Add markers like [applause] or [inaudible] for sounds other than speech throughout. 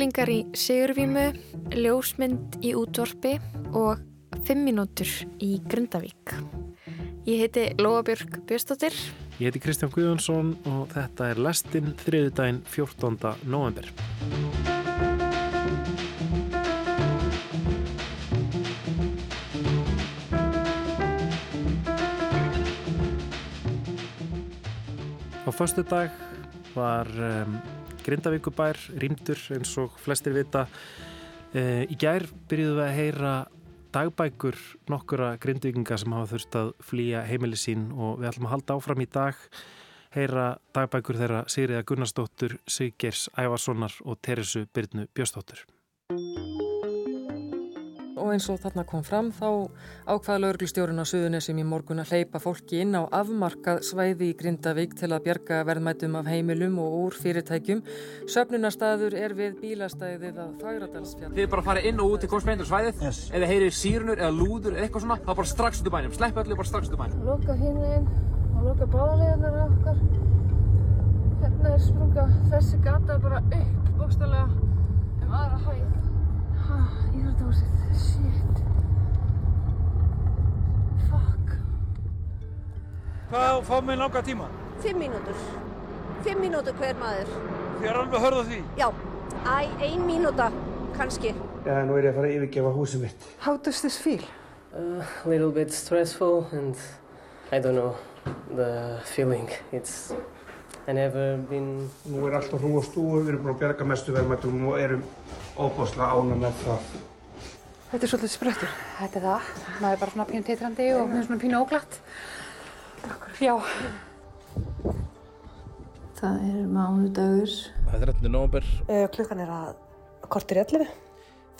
Unglingar í Sigurvímu, Ljósmynd í útvorpi og 5 minútur í Grundavík. Ég heiti Lóabjörg Björnstóttir. Ég heiti Kristján Guðjónsson og þetta er lestinn þriðudaginn 14. november. Á förstu dag var um, Grindavíkubær rýmdur eins og flestir vita. E, í gær byrjuðum við að heyra dagbækur nokkura grindvikinga sem hafa þurft að flýja heimili sín og við ætlum að halda áfram í dag heyra dagbækur þeirra Sigriða Gunnarsdóttur, Sigers Ævarssonar og Teresu Byrnu Björstóttur og eins og þarna kom fram þá ákvaða lauruglustjórun á Suðunesum í morgun að hleypa fólki inn á afmarkað svæði í Grindavík til að bjarga verðmætum af heimilum og úr fyrirtækjum. Söfnunarstaður er við bílastæðið að Fagradalsfjall. Þið bara farið inn og út í komsmeindur svæðið yes. eða heyrir sírunur eða lúður eða eitthvað svona þá bara strax út í bænum. Slepp öllu bara strax út í bænum. Loka hinn og loka bálegarnar okkar. Hérna er sprunga þessi gata bara upp bókstallega um aðra hæð. Íþróttahúsið. Shit. Fuck. Hvað fá með langa tíma? Fimm mínútur. Fimm mínútur hver maður. Þið er alveg að hörða því? Já. Æ, ein mínúta, kannski. Já, nú er ég að fara að yfirgefa húsið mitt. How does this feel? Uh, a little bit stressful and I don't know the feeling. It's... I never been... Nú er alltaf hrú og stúi, við erum búin að bjarga mestu verðmættum og erum óbáslega ána með það. Þetta er svolítið sprettur. Þetta er það. Maður er bara svona pínu teitrandi og með svona pínu óglatt. Já. Það er mánudagur. Það er 11. november. Uh, klukkan er að kortir 11.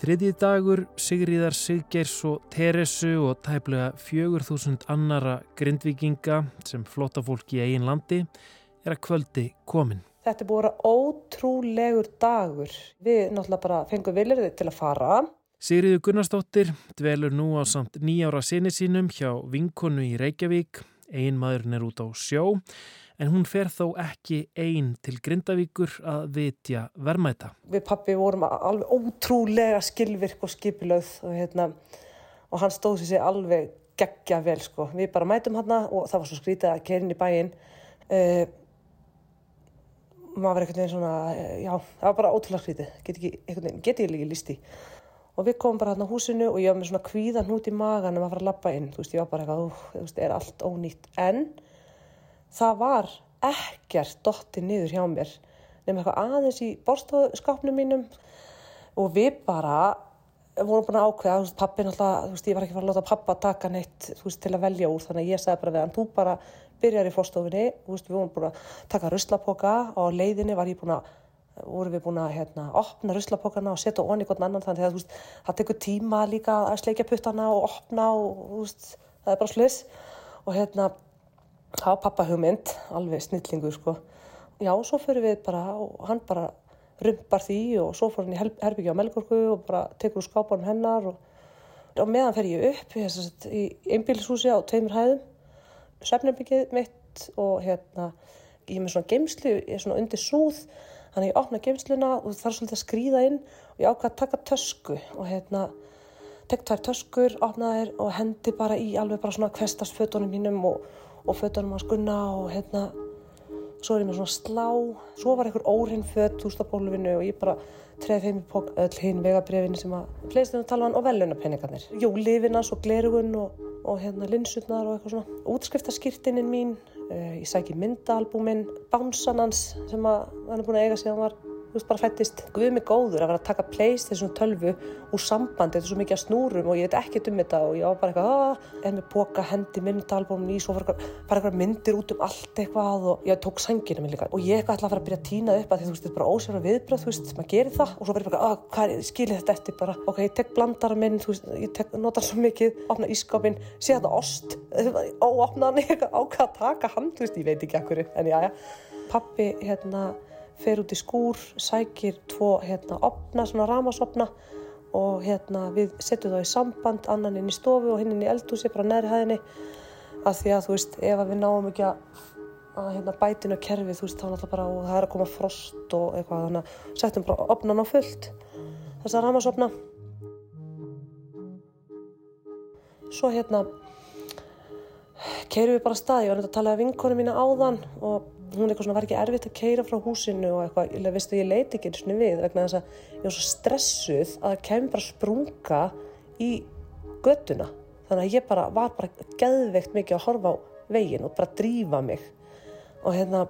Þriðji dagur Sigriðar Siggeirs og Teresu og tæplega 4000 annara grindvikinga sem flotta fólk í eigin landi er að kvöldi komin. Þetta er búin að vera ótrúlegur dagur. Við náttúrulega bara fengum viljurðið til að fara. Sigriður Gunnarsdóttir dvelur nú á samt nýjára sinni sínum hjá vinkonu í Reykjavík. Ein maðurinn er út á sjó en hún fer þó ekki einn til Grindavíkur að vitja vermæta. Við pappi vorum alveg ótrúlega skilvirk og skipilöð og, hérna, og hann stóð sér alveg geggja vel. Sko. Við bara mætum hann og það var svo skrítið að kerin í bæinn. Uh, maður var veginn svona, já, það var bara ótrúlega skrítið. Get, ekki, get ég líka lísti. Og við komum bara hérna á húsinu og ég var með svona kvíðan hút í magan að fara að lappa inn. Þú veist, ég var bara eitthvað, þú veist, er allt ónýtt. En það var ekkert dotti niður hjá mér nefnum eitthvað aðeins í bórstóðskápnum mínum og við bara vorum búin að ákveða, þú veist, pappi náttúrulega, þú veist, ég var ekki fara að láta pappa taka neitt, þú veist, til að velja úr, þannig að ég sagði bara við hann, þú bara byrjar í fórstofinni, við vorum búin að taka ruslapoka og leiðinni var ég búin að, vorum við búin að, hérna, opna ruslapokana og setja onni hvern annan, þannig að, veist, það tekur tíma líka að sleikja puttana og opna og, veist, það er bara slis og hérna, á pappa hugmynd, alveg snillingu sko. Já, svo fyrir við bara og hann bara rumpar því og svo fór hann í herbyggja á Melgorku og bara tekur úr skápanum hennar og, og meðan fer ég upp í einbílshúsi á tveimur hæðum sefnarbyggið mitt og hérna ég er með svona geimslu, ég er svona undir súð þannig að ég opna geimsluna og er svolítið að skrýða inn og ég ákvað að taka tösku og hérna tek tvær töskur, opna þær og hendi bara í alveg bara svona kvestast fötunum mínum og og fötunum að skunna og hérna svo er ég með svona slá svo var einhver óhrinn fött úr stafbólufinu og ég bara treði þeim í pók öll hinn vegabrefinu sem að fleistinu talaðan og velunarpenningarnir jú, lifinas og glerugun og, og hérna linsutnar og eitthvað svona. Útskriftaskýrtinin mín uh, ég sæki myndaalbúmin bánsanans sem að hann er búin að eiga síðan var þú veist, bara fættist Guð mig góður að vera að taka Playstation 12 úr sambandi, þetta er svo mikið að snúrum og ég veit ekkert um þetta og ég var bara eitthvað aah, en með boka, hendi myndalbúmin í svo bara eitthvað myndir út um allt eitthvað og ég tók sangina minn líka. Og ég eitthvað ætla að fara að byrja að týna upp að því, þú veist, þetta er bara ósverðar viðbröð, þú veist, maður gerir það. Og svo verður bara, að, hvað er, skilir þetta eftir bara? Ok, ég tek blandara minn, þú veist, ég tek, nota svo mikið, opna ískapin, sé þetta ost [laughs] óopna hann eitthvað ákvað að taka hann, þú veist, ég veit ekki akkur en já, já, pappi, hérna fer út í skúr, sækir tvo hérna opna, svona ramasopna og hérna við setjum þá í samband annan inn í stofu og hinn inn í eldhúsi bara næri hæðinni. Að því að þú veist ef við náum ekki að að hérna, bætinu kerfi þú veist þá náttúrulega bara og það er að koma frost og eitthvað þannig að settum bara opnan á fullt þess að ramasopna svo hérna keirum við bara stað. Ég var náttúrulega að tala um vinkonu mína áðan og hún eitthvað svona var ekki erfitt að keira frá húsinu og eitthvað, ég veistu ég leiti ekki eins og við vegna þess að ég var svo stressuð að það kemur bara sprunga í göttuna þannig að ég bara var bara geðveikt mikið að horfa á veginn og bara drífa mig. Og hérna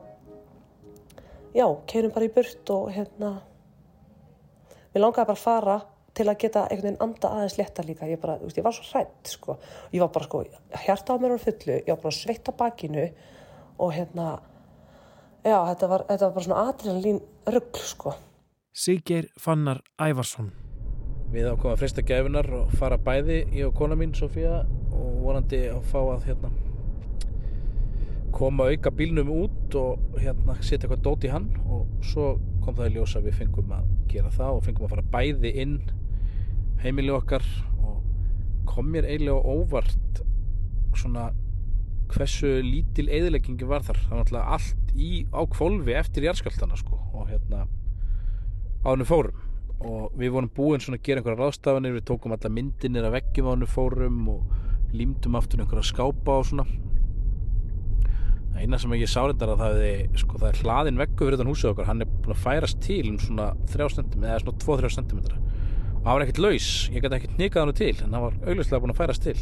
já, keirum bara í burt og hérna mér langaði bara að fara til að geta einhvern veginn anda aðeins leta líka. Ég, bara, veist, ég var svo hrætt sko. ég var bara sko, hjarta á mér var fullu ég var bara sveitt á bakinu og hérna já, þetta var, þetta var bara svona adrenalín ruggl sko. Siggeir Fannar Ævarsson. Við ákváðum að frista gefinar og fara bæði ég og kona mín Sofía og vonandi að fá að hérna koma auka bílnum út og hérna setja eitthvað dót í hann. Og svo kom það í ljósa að við fengum að gera það og fengum að fara bæði inn heimili okkar og kom mér eiginlega óvart svona hversu lítil eðileggingi var þar. Það var náttúrulega allt í á kvolvi eftir jæðskjöldana sko og hérna ánum fórum. Og við vorum búin svona að gera einhverja ráðstafanir við tókum alla myndinir af veggjum ánum fórum og límdum aftur einhverja skápa og svona. Það eina sem ég sá þetta er að það er, sko, það er hlaðin veggu fyrir þetta húsið okkar. Hann er búin að færast til um svona 3 cm eða svona 2-3 cm og það var ekkert laus, ég gæti ekkert nikað hann til en það var augljóslega búin að færast til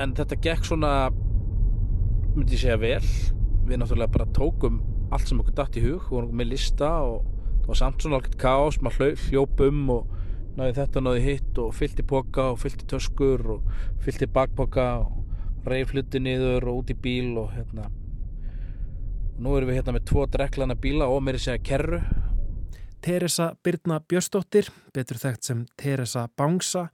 en þetta gekk svona myndi ég segja vel. Við náttúrulega bara tókum allt sem okkur dætt í hug, við vorum með lista og það var samt svona alveg káos maður hljóp um og náði þetta náði hitt og fylgti boka og fylgti töskur og fylgti bakboka og reyf hluti niður og út í bíl og hérna. Nú erum við hérna með tvo dreklana bíla og mér er segja kerru. Teresa Birna Björstóttir, betur þekkt sem Teresa Bangsa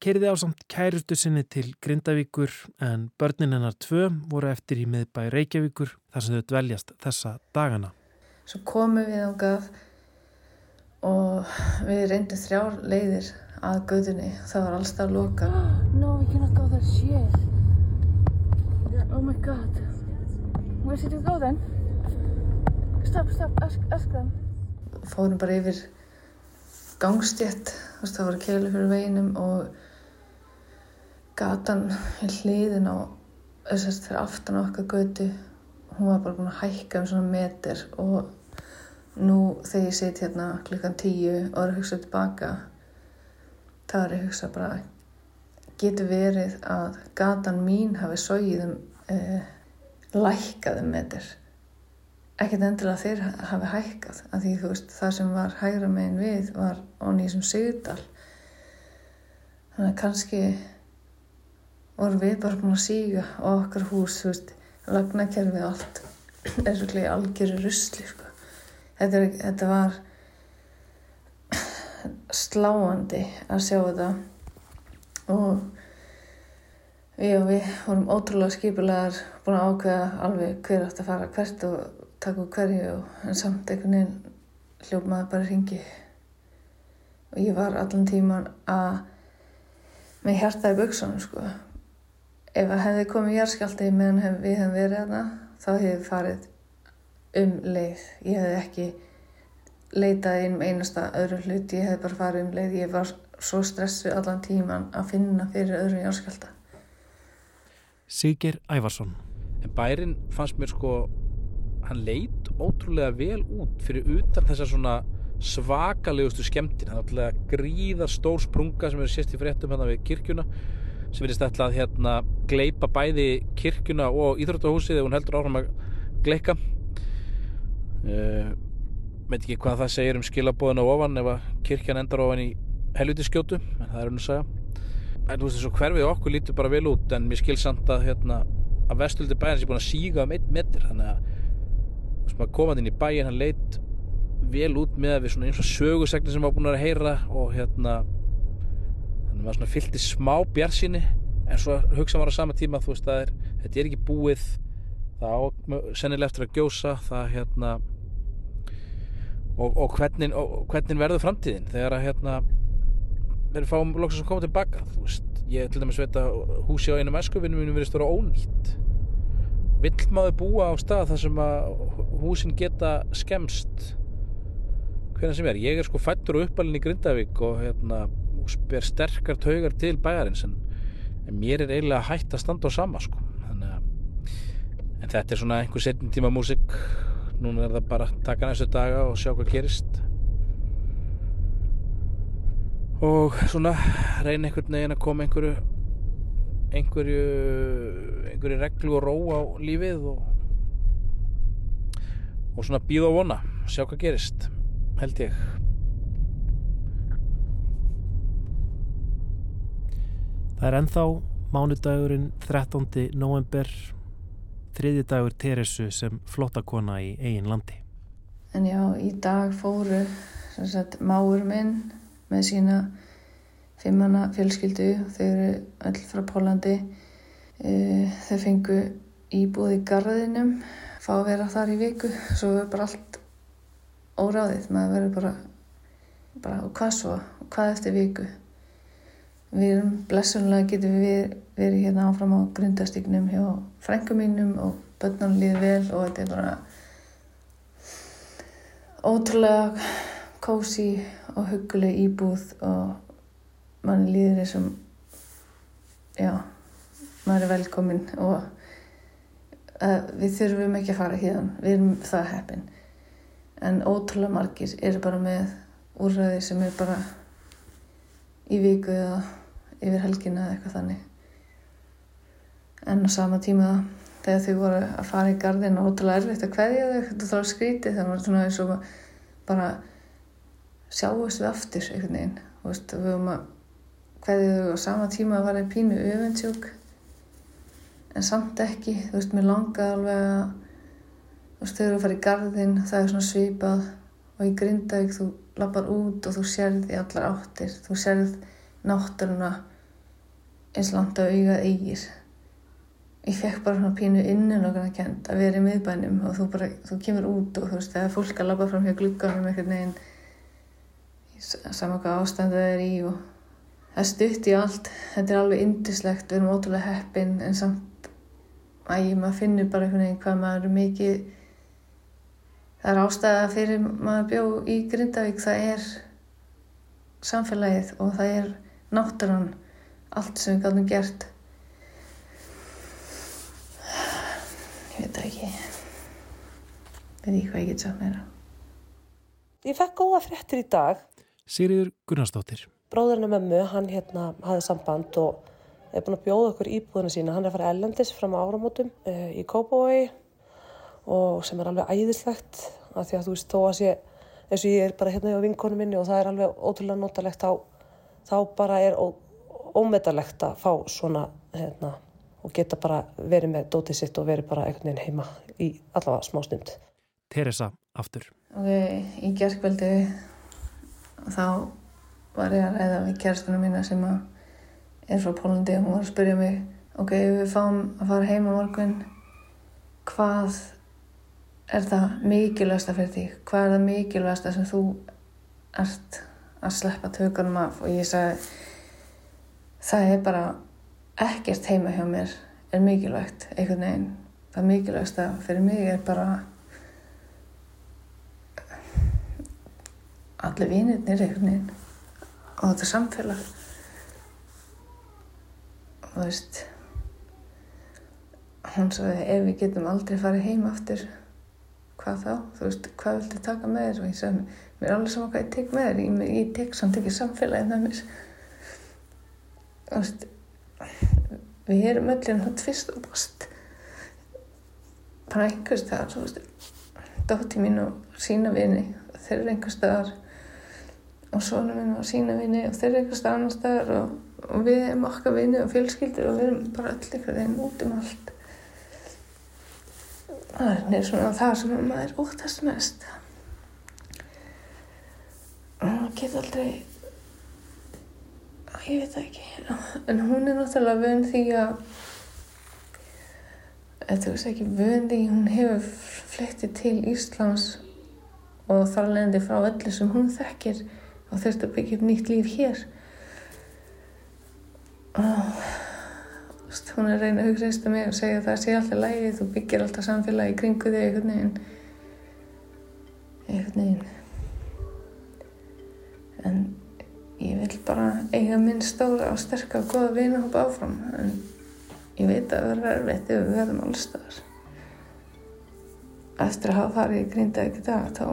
kerði á samt kærustu sinni til Grindavíkur en börnin hennar tvö voru eftir í miðbæ Reykjavíkur þar sem þau dveljast þessa dagana. Svo komum við á gaf og við reyndum þrjár leiðir að göðunni. Það var allstað loka. No, we cannot go there. Shit. Oh my god. Where should we go then? Stop, stop. Ask, ask them. Fórum bara yfir gangstétt. Það var keilu fyrir veginum og gatan hliðin á þessast fyrir aftan okkar götu hún var bara búin að hækka um svona meter og nú þegar ég seti hérna klukkan tíu og er að hugsa tilbaka þá er ég að hugsa bara getur verið að gatan mín hafi sóið um eh, lækkað um meter? Ekkert endilega þeir hafi hækkað af því þú veist það sem var hægra megin við var onni í þessum sigdal þannig að kannski vorum við bara búin að síga á okkar hús, þú veist, lagnakerfið allt [clears throat] er svolítið algjöru rusli, sko. Þetta, er, þetta var [clears throat] sláandi að sjá þetta. Og við og við vorum ótrúlega skipulegar, búin að ákveða alveg hver átt að fara hvert og taka úr hverju og en samt einhvern veginn hljóp maður bara hringi. Og ég var allan tíman að með hjarta í buksunum, sko ef það hefði komið járskjálti meðan hef, við hefum verið þarna þá hefði farið um leið. Ég hefði ekki leitað inn um einasta öðru hlut ég hefði bara farið um leið. Ég var svo stressu allan tíman að finna fyrir öðru járskjálta Sigir Ævarsson. En bærin fannst mér sko hann leit ótrúlega vel út fyrir utan þessar svona svakalegustu skemmtin hann er alltaf gríðar stór sprunga sem eru sérst í fréttum hérna við kirkjuna sem verðist ætla að hérna gleipa bæði kirkuna og íþróttahúsið þegar hún heldur áfram að gleika uh, veit ekki hvað það segir um skilabóðinu ofan ef að kirkjan endar ofan í helviti skjótu en það er hún að segja en þú veist þessu hverfið okkur lítur bara vel út en mér skil samt að hérna að vestuldi bæðin sé búin að síga um einn metr þannig að þú veist maður komað inn í bæin hann leitt vel út með við svona eins og sögursegni sem var búin að heyra og hérna maður svona fylgti smá bjarsinni en svo hugsa maður á sama tíma þú veist að er, þetta er ekki búið. Það á sennilega eftir að gjósa það hérna og, og, hvernig, hvernig verður framtíðin þegar að hérna við fáum loksast að koma tilbaka þú veist, ég til dæmis veit að húsi á einum eskuvinnum mínum verið stóra ónýtt. Vill maður búa á stað þar sem að húsin geta skemst hvernig sem er, ég er sko fættur og uppalinn í Grindavík og hérna ber sterkar taugar til bæjarins en, en mér er eiginlega hægt að standa á sama sko. Þannig en þetta er svona einhver setjum tíma músik núna er það bara að taka næstu daga og sjá hvað gerist. Og svona reyna einhvern veginn að koma einhverju einhverju einhverju reglu og ró á lífið og og svona býða og vona sjá hvað gerist, held ég Það er ennþá mánudagurinn 13. november þriði dagur Teresu sem flottakona í eigin landi. En já, í dag fóru sagt, máur minn með sína fimmana fjölskyldu, þau eru öll frá Pólandi. Þau fengu íbúð í garðinum, fá að vera þar í viku, svo verður bara allt óráðið, maður verður bara, bara og hvað svo, hvað eftir viku. Við erum blessunlega getum við verið hérna áfram á grundastygnum hjá frengum mínum og börnum líður vel og þetta er bara ótrúlega kósi og huguleg íbúð og mann líður þessum já, maður er velkomin og uh, við þurfum ekki að fara hérna, við erum það heppin. En ótrúlega margir eru bara með úrræði sem er bara í viku eða yfir helgina eða eitthvað þannig. En á sama tíma þegar þau voru að fara í gardin og ótrúlega erfitt að hverja þau. Þetta þá skrítið þannig að það var svona eins og bara sjáast við aftur einhvern veginn. Veist, við höfum að hverja þau á sama tíma að vara í pínu öfundsjók en samt ekki. Þú veist, mér langaði alveg að þú veist, þau eru að fara í gardin það er svona svipað. Og í Grindavík þú lappar út og þú sérð í allar áttir. Þú sérð náttúruna eins langt að auga eigir. Ég fekk bara svona pínu innan okkar að kent að vera í miðbænum og þú bara, þú kemur út og þú veist, það er fólk að labba fram hjá glugganum einhvern veginn. Saman hvað ástænd það er í og það stutt í allt. Þetta er alveg indislegt, við erum ótrúlega heppin en samt æg, maður finnur bara einhvern veginn hvað maður er mikið það er ástæða fyrir maður bjó í Grindavík það er samfélagið og það er náttúrann allt sem við gætum gert. Ég veit ekki. Veit ekki hvað ég get sagt meira. Ég fekk góða fréttir í dag. Sigriður Gunnarsdóttir. Bróðurinn og mömmu, hann hérna hafði samband og er búin að bjóða okkur íbúðina sína. Hann er að fara ellendis fram á áramótum uh, í Kópavói og sem er alveg æðislegt af því að þú veist þó að sé eins og ég er bara hérna á vinkonu minni og það er alveg ótrúlega notalegt þá, þá bara er ó, ómetalegt að fá svona hérna, og geta bara verið með dótið sitt og verið bara einhvern veginn heima í allavega smá stund. Teresa aftur. Ok, í gerðkvöldi þá var ég að ræða við kjærstunum mína sem er frá Pólandi og hún var að spyrja mig ok, við fáum að fara heima morgun hvað er það mikilvægsta fyrir því? Hvað er það mikilvægsta sem þú ert að sleppa tökunum af? Og ég sagði, það er bara ekkert heima hjá mér er mikilvægt, einhvern veginn. Það mikilvægsta fyrir mig er bara allir vinirnir einhvern veginn og þetta samfélag. Og þú veist, hún sagði, ef við getum aldrei farið heim aftur hvað þá, þú veist, hvað viltu taka með þér og ég sagði, mér er alveg saman hvað ég tek með þér ég, ég tek samt ekki samfélagið með mér veist við erum öllin hótt fyrst og bast. Bara einhvers staðar þú veist dótti mín og sína vini þeir eru einhvers staðar og svona minn og sína vini og þeir eru einhvers staðar annar staðar og, og við erum okkar vini og fjölskyldur og við erum bara öll einhvern veginn út um allt. Það er svona það sem maður óttast mest. Og maður getur aldrei ég veit ekki en hún er náttúrulega vön því að þú veist ekki vön því hún hefur flettið til Íslands og þar leðandi frá öllu sem hún þekkir og þurft að byggja upp nýtt líf hér og hún er að reyna að hugsa einstum mig og segja að það sé alltaf lægi, þú byggir alltaf samfélagi kringu þig einhvern veginn. Einhvern veginn. En ég vil bara eiga minn stóra og sterka og goða vinahóp áfram. En ég veit að það verður erfitt ef við verðum allstaðar. Eftir að hafa farið í grinda ekki dag, þá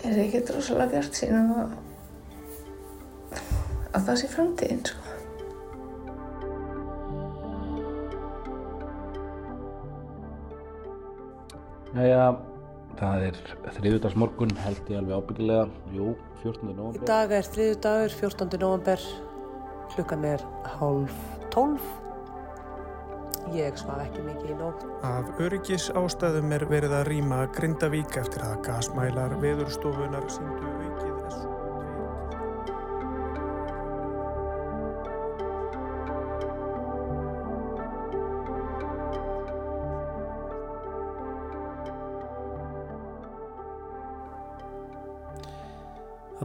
er ekki drosalega bjart sín að, að það sé framtíðin, sko. Jæja, það er þriðudagsmorgun held ég alveg ábyggilega, jú, 14. Í november. dag er þriðu dagur, 14. november, klukkan er hálf tólf. Ég svaf ekki mikið í nótt. Af öryggis ástæðum er verið að rýma Grindavík eftir að gasmælar veðurstofunar síndu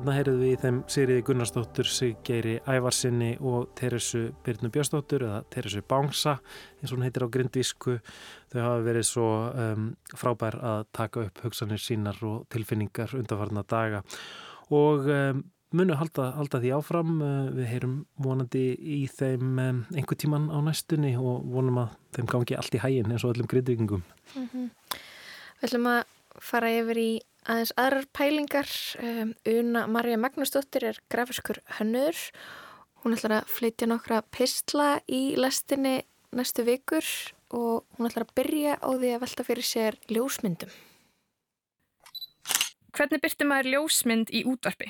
Þarna heyrðum við í þeim Sigriði Gunnarsdóttur, Siggeiri Ævarsinni og Teresu Byrnu Björnsdóttur eða Teresu Bángsa eins og hún heitir á grindvísku. Þau hafa verið svo um, frábær að taka upp hugsanir sínar og tilfinningar undanfarna daga og um, munu halda, halda því áfram. Uh, við heyrum vonandi í þeim um, einhver tíman á næstunni og vonum að þeim gangi allt í hægin eins og öllum grindvíkingum. Mm -hmm. Við ætlum að fara yfir í aðeins aðrar pælingar. Um, Una Marja Magnúsdóttir er grafiskur hönnur. Hún ætlar að flytja nokkra pistla í lestinni næstu vikur og hún ætlar að byrja á því að velta fyrir sér ljósmyndum. Hvernig byrti maður ljósmynd í útvarpi?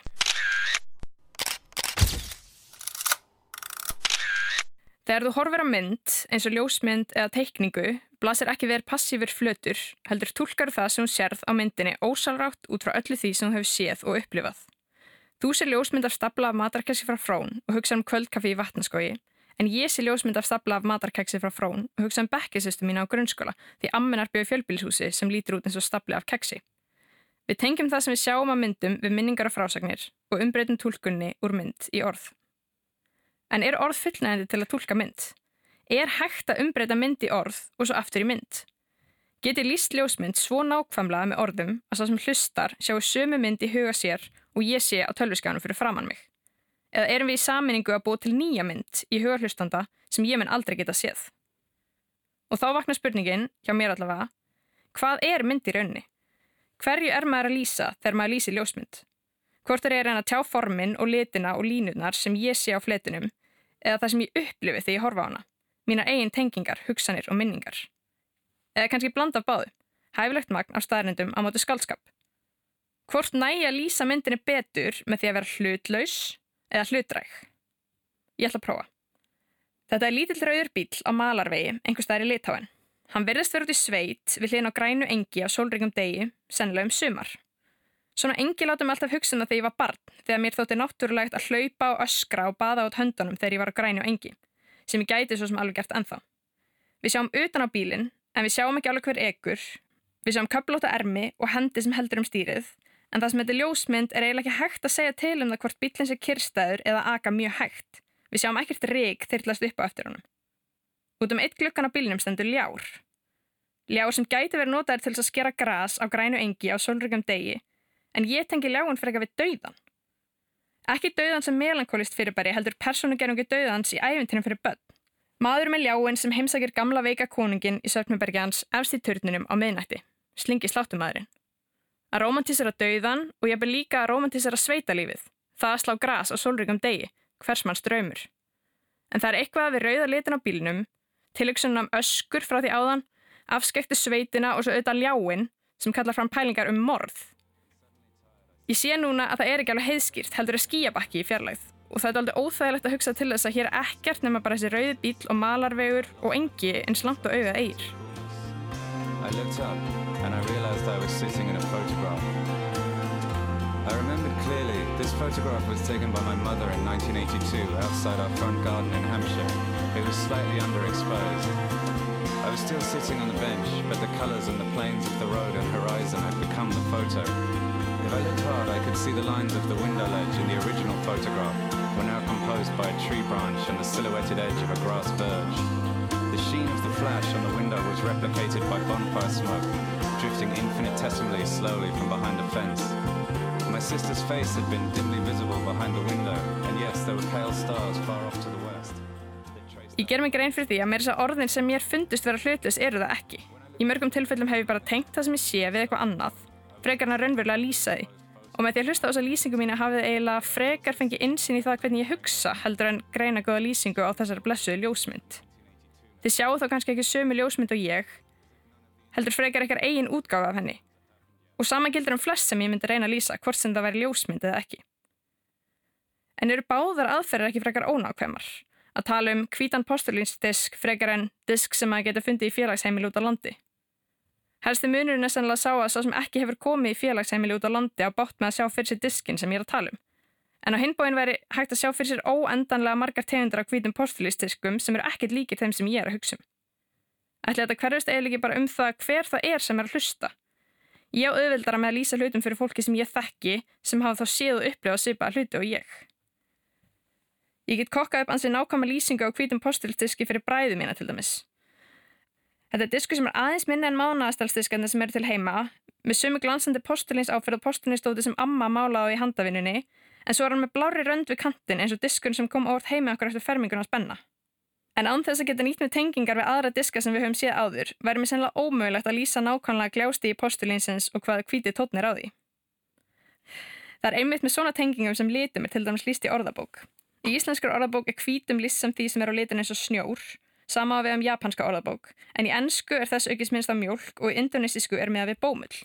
Þegar þú horfir á mynd, eins og ljósmynd eða teikningu, blasir ekki verið passífur flötur, heldur tólkar það sem hún sérð á myndinni ósalrátt út frá öllu því sem hún hefur séð og upplifað. Þú sé ljósmynd af stabla af matarkessi frá frón og hugsa um kvöldkaffi í vatnaskói, en ég sé ljósmynd af stabla af matarkeksi frá frón og hugsa um bekkisistum mína á grunnskóla því amminar byrju fjölbílshúsi sem lítur út eins og stabli af keksi. Við tengjum það sem við sjáum á myndum við minningar og frásagnir og umbreytum tólkunni úr mynd í orð. En er orð fullnægandi til að tólka mynd? Er hægt að umbreyta mynd í orð og svo aftur í mynd? Geti líst ljósmynd svo nákvæmlega með orðum að það sem hlustar sjáu sömu mynd í huga sér og ég sé á tölviskjánu fyrir framann mig? Eða erum við í saminningu að búa til nýja mynd í huga hlustanda sem ég menn aldrei geta séð? Og þá vaknar spurningin, hjá mér allavega, hvað er mynd í raunni? Hverju er maður að lýsa þegar maður lýsir ljósmynd? Hvort er ég að reyna að tjá formin og litina og línurnar sem ég sé á fletunum eða það sem ég upplifi þegar ég horfa á hana? Mínar eigin tengingar, hugsanir og minningar. Eða kannski blanda báðu, hæfilegt magn af staðrindum á móti skaldskap. Hvort nægi að lýsa myndinni betur með því að vera hlutlaus eða hlutræk? Ég ætla að prófa. Þetta er lítill rauður bíl á malarvegi, einhver staðar í litáin. Hann verðist verið út í sveit við hlýðin á grænu engi á sólringum degi, sennilega um sumar. Svona engi látum alltaf hugsa um það þegar ég var barn, þegar mér þótti náttúrulegt að hlaupa og öskra og baða át höndunum þegar ég var á grænu engi, sem ég gæti svo sem alveg gert ennþá. Við sjáum utan á bílinn, en við sjáum ekki alveg hver ekur. Við sjáum köplóta ermi og hendi sem heldur um stýrið, en það sem þetta ljósmynd er eiginlega ekki hægt að segja til um það hvort bílinn sé kyrstæður eða aka mjög hægt. Við sjáum ekkert reik þyrlast upp á eftir honum. Út um eitt glukkan á bílinnum stendur ljár. Ljár sem gæti verið notaður til að skera gras á grænu engi á sólryggum degi, en ég tengi ljáun fyrir ekki við dauðan. Ekki dauðan sem melankólist fyrirbæri heldur persónugerungi dauðans í æfintinum fyrir börn. Maður með ljáin sem heimsækir gamla veika konungin í Söpnubergi hans efst í törnunum á miðnætti, slingi sláttumæðurinn. Að romantísera dauðan og ég ber líka að romantísera sveitalífið, það að slá gras á sólryggum degi, hvers manns draumur. En það er eitthvað við rauða litin á bílinum, tilöksunum öskur frá því áðan, afskekti sveitina og svo auðvitað ljáin sem kallar fram pælingar um morð. Ég sé núna að það er ekki alveg heiðskýrt heldur að skíabakki í fjarlægð og það er alveg óþægilegt að hugsa til þess að hér er ekkert nema bara þessi rauði bíl og malarvegur og engi eins langt og auðað eigir. I looked up and I realized I was sitting in a photograph. I remembered clearly this photograph was taken by my mother in 1982 outside our front garden in Hampshire. It was slightly underexposed. I was still sitting on the bench, but the colors and the planes of the road and horizon had become the photo. If I looked hard, I could see the lines of the window ledge in the original photograph. were now composed by a tree branch and the silhouetted edge of a grass verge. The sheen of the flash on the window was replicated by bonfire smoke, drifting infinitesimally slowly from behind a fence. My sister's face had been dimly visible behind the window, and yes, there were pale stars far off to the west. Ég ger mig grein fyrir því að mér þess að orðin sem mér fundust vera hlutlust eru það ekki. Í mörgum tilfellum hef ég bara tengt það sem ég sé við eitthvað annað, frekar hann að raunverulega lýsa því. Og með því að hlusta á þessa lýsingu mína hafið eiginlega frekar fengið insinn í það hvernig ég hugsa heldur en greina góða lýsingu á þessari blessuðu ljósmynd. Þið sjáu þá kannski ekki sömu ljósmynd og ég, heldur frekar eitthvað eigin útgáfa af henni. Og sama gildur um flest sem ég myndi reyna að lýsa, hvort sem það væri ljósmynd eða ekki. En eru báðar aðferðir ekki frekar ónákvæmar? Að tala um hvítan postulínsdisk frekar en disk sem að geta fundið í félagsheimil út á landi? Helsti munurinn er sannlega að sá að sá sem ekki hefur komið í félagsheimili út á landi á bátt með að sjá fyrir sér diskin sem ég er að tala um. En á hinbóin veri hægt að sjá fyrir sér óendanlega margar tegundur af hvítum postulínsdiskum sem eru ekkert líkir þeim sem ég er að hugsa um. Ætli þetta hverjast eiginlega bara um það hver það er sem er að hlusta. Ég á auðvildara með að lýsa hlutum fyrir fólki sem ég þekki sem hafa þá séð og upplifað svipa hluti og ég. Ég get kokkað upp ansið nákvæma lýsingu á hvítum postulínsdiski fyrir bræðu mína til dæmis. Þetta er diskur sem er aðeins minna en mánaðastalsdiskarnir sem eru til heima, með sumu glansandi postulins áferð og postulinstóti sem amma málaði í handavinnunni, en svo er hann með blári rönd við kantin eins og diskur sem kom óvart heima okkur eftir fermingun á spenna. En án þess að geta nýtt með tengingar við aðra diska sem við höfum séð áður, verður mér sennilega ómögulegt að lýsa nákvæmlega gljásti í postulinsins og hvaða hvítið tótnir á því. Það er einmitt með svona tengingum sem litum er til dæmis líst í orðabók. Í íslenskar orðabók er hvítum list sem því sem er á litin eins og snjór, sama við um japanska orðabók, en í ennsku er þess aukist minnst af mjölk og í indonesísku er miða við bómull.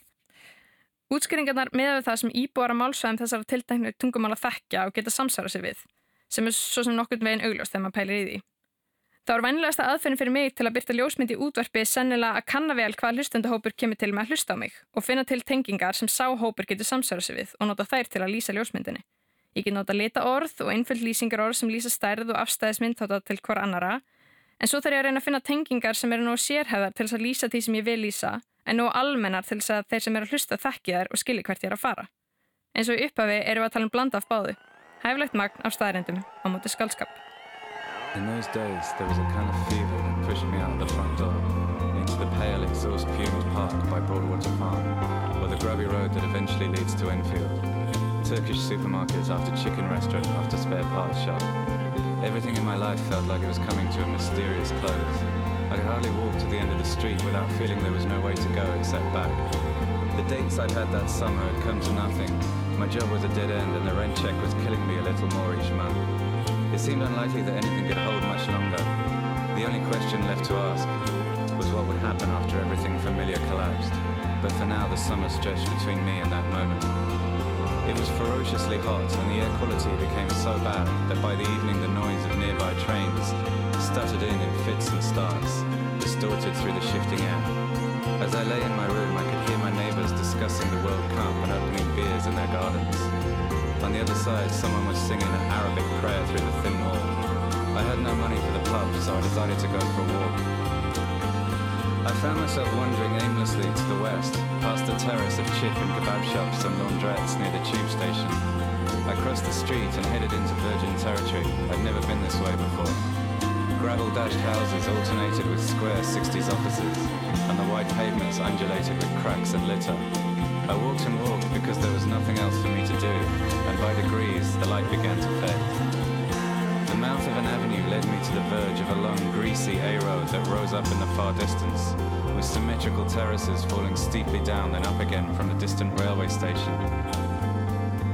Útskýringarnar miða við það sem íbúar að málsvæðum þessara tiltæknu tungumála þekkja og geta samsara sig við, sem er svo sem nokkurn veginn augljóst þegar maður pælir í því. Það var vennilegasta aðferðin fyrir mig til að byrta ljósmynd í útvarpi sennilega að kanna vel hvað hlustendahópur kemur til með að hlusta á mig og finna til tengingar sem sáhópur getur samsara sig við og nota þær til að lýsa ljósmyndinni. Ég get nota lita orð og einföld lýsingar orð sem lýsa stærð og afstæðismynd þátt til hver annara En svo þarf ég að reyna að finna tengingar sem eru nú sérhæðar til þess að lýsa því sem ég vil lýsa, en nú almennar til þess að þeir sem eru að hlusta þekki þær og skilji hvert ég er að fara. En svo í upphafi eru við að tala um blanda af báðu. Hæflegt magn af staðrindum á móti skaldskap. In those days, there was a kind of fever that pushed me out the front door into the pale exhaust fumed park by Broadwater Farm, or the grubby road that eventually leads to Enfield. Turkish supermarkets after chicken restaurant after spare parts shop. Everything in my life felt like it was coming to a mysterious close. I could hardly walk to the end of the street without feeling there was no way to go except back. The dates I'd had that summer had come to nothing. My job was a dead end and the rent check was killing me a little more each month. It seemed unlikely that anything could hold much longer. The only question left to ask was what would happen after everything familiar collapsed. But for now, the summer stretched between me and that moment. It was ferociously hot and the air quality became so bad that by the evening the noise of nearby trains stuttered in in fits and starts, distorted through the shifting air. As I lay in my room I could hear my neighbours discussing the World Cup and opening beers in their gardens. On the other side someone was singing an Arabic prayer through the thin wall. I had no money for the pub so I decided to go for a walk. I found myself wandering aimlessly to the west, past the terrace of chip and kebab shops and laundrettes near the tube station. I crossed the street and headed into virgin territory. I'd never been this way before. Gravel-dashed houses alternated with square 60s offices, and the white pavements undulated with cracks and litter. I walked and walked because there was nothing else for me to do, and by degrees the light began to fade. The mouth of an avenue led me to the verge of a long, greasy A-road that rose up in the far distance, with symmetrical terraces falling steeply down then up again from the distant railway station.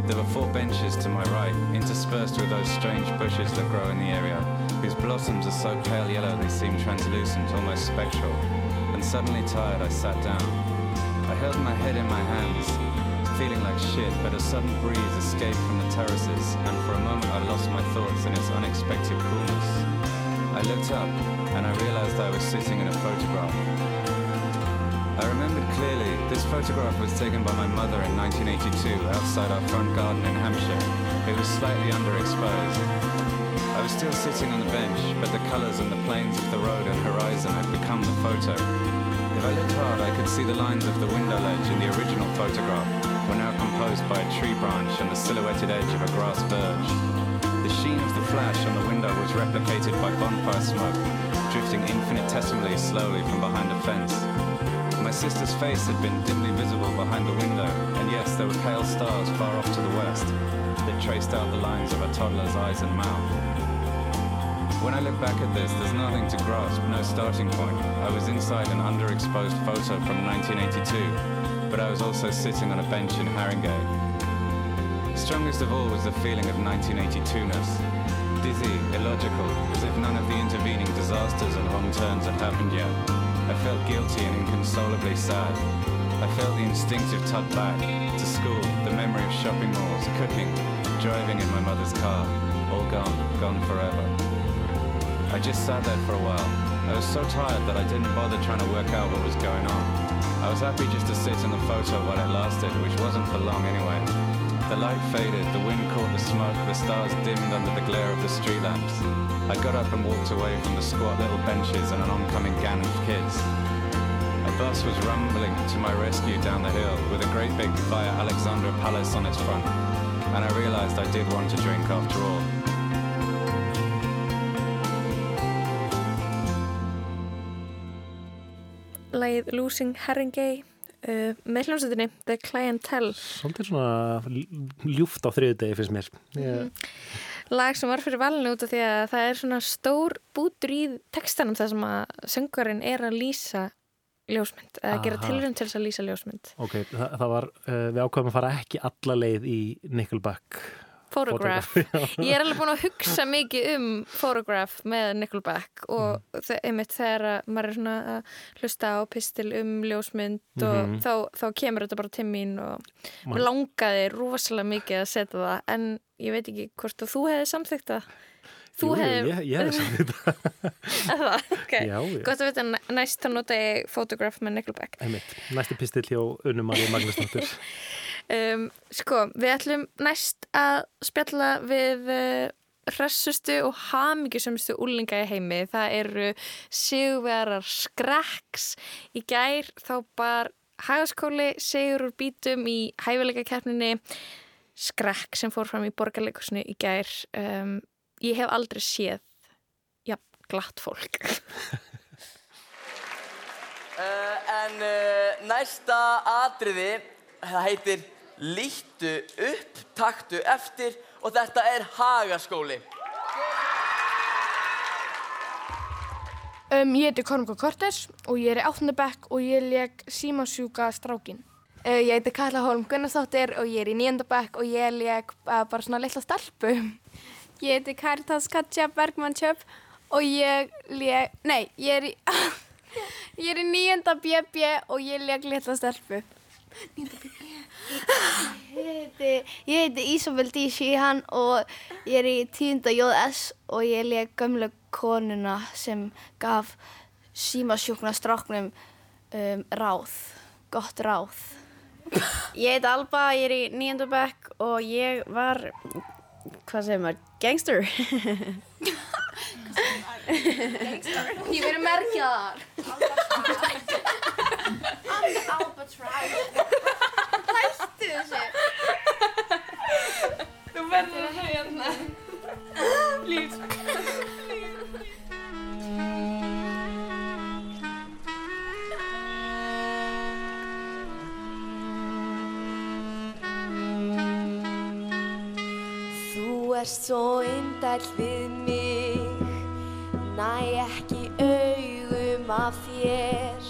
There were four benches to my right, interspersed with those strange bushes that grow in the area, whose blossoms are so pale yellow they seem translucent, almost spectral. And suddenly tired, I sat down. I held my head in my hands, feeling like shit, but a sudden breeze escaped from the terraces, and for a moment I lost my thoughts in its unexpected coolness. I looked up, and I realized I was sitting in a photograph. I remembered clearly, this photograph was taken by my mother in 1982 outside our front garden in Hampshire. It was slightly underexposed. I was still sitting on the bench, but the colours and the planes of the road and horizon had become the photo. If I looked hard, I could see the lines of the window ledge in the original photograph were now composed by a tree branch and the silhouetted edge of a grass verge. The sheen of the flash on the window was replicated by bonfire smoke, drifting infinitesimally slowly from behind a fence. My sister's face had been dimly visible behind the window, and yes, there were pale stars far off to the west that traced out the lines of a toddler's eyes and mouth. When I look back at this, there's nothing to grasp, no starting point. I was inside an underexposed photo from 1982, but I was also sitting on a bench in Haringey. Strongest of all was the feeling of 1982ness. Dizzy, illogical, as if none of the intervening disasters and wrong turns had happened yet. I felt guilty and inconsolably sad. I felt the instinctive tug back to school, the memory of shopping malls, cooking, driving in my mother's car. All gone, gone forever. I just sat there for a while. I was so tired that I didn't bother trying to work out what was going on. I was happy just to sit in the photo while it lasted, which wasn't for long anyway. The light faded, the wind caught the smoke, the stars dimmed under the glare of the street lamps. I got up and walked away from the squat little benches and an oncoming gang of kids. A bus was rumbling to my rescue down the hill with a great big Via Alexandra Palace on its front. And I realized I did want to drink after all. Lægið Losing Haringey uh, með hljómsveitinni The Clientele. Svolítið svona ljúft á þriðu degi finnst mér. Ég... lag sem var fyrir valinu út af því að það er svona stór bútur í textanum þar sem að söngurinn er að lýsa ljósmynd, eða gera tilrönd til þess að lýsa ljósmynd. Ok, það, það var uh, við ákveðum að fara ekki alla leið í Nickelback Photograph. Ég er alveg búin að hugsa mikið um Photograph með Nickelback og mm. einmitt þegar maður er svona að hlusta á pistil um ljósmynd og mm -hmm. þá, þá kemur þetta bara til mín og Man. mér langaði rosalega mikið að setja það en ég veit ekki hvort þú hefði samþygt það Þú Jú, hef... ég, ég hefði [laughs] samþygt það [laughs] okay. Já, Gott að vita næst þá nota ég Photograph með Nickelback Einmitt. Næsti pistil hjá Unnum Marja Magnusdóttir [laughs] Um, sko, við ætlum næst að spjalla við uh, hressustu og hafmyggjusumstu úlinga í heimi. Það eru sigurverar skreks. Í gær þá bar hagaskóli sigur úr bítum í hæfileika keppninni skrek sem fór fram í borgarleikursinu í gær. Um, ég hef aldrei séð ja, glatt fólk. uh, [laughs] en uh, næsta atriði, það heitir Lýttu upp, taktu eftir og þetta er Hagaskóli. Um, ég heiti Kormko Kortes og ég er í áttundabekk og ég leik símasjúka strákin. Uh, ég heiti Karla Holm Gunnarsdóttir og ég er í nýjöndabekk og ég leik uh, bara svona litla stelpu. [laughs] Ég heiti Karitas Katja Bergmann-Tjöp og ég leik, nei, ég er í, [laughs] ég er í nýjönda BB og ég leik litla stelpu. Nýjönda BB. Ég heiti, ég heiti Ísabel D. Sheehan og ég er í tíunda JS og ég leik gömlega konuna sem gaf símasjúkna stráknum um, ráð, gott ráð. Ég heiti Alba, ég er í nýjandabæk og ég var, hvað segir maður, gangster. gangster? Ég verið merkjaðar. Alba Tribe. Hættu þessu. Þú verður að höfja hérna. Lýs Þú erst svo indæll við mig Næ ekki augum af þér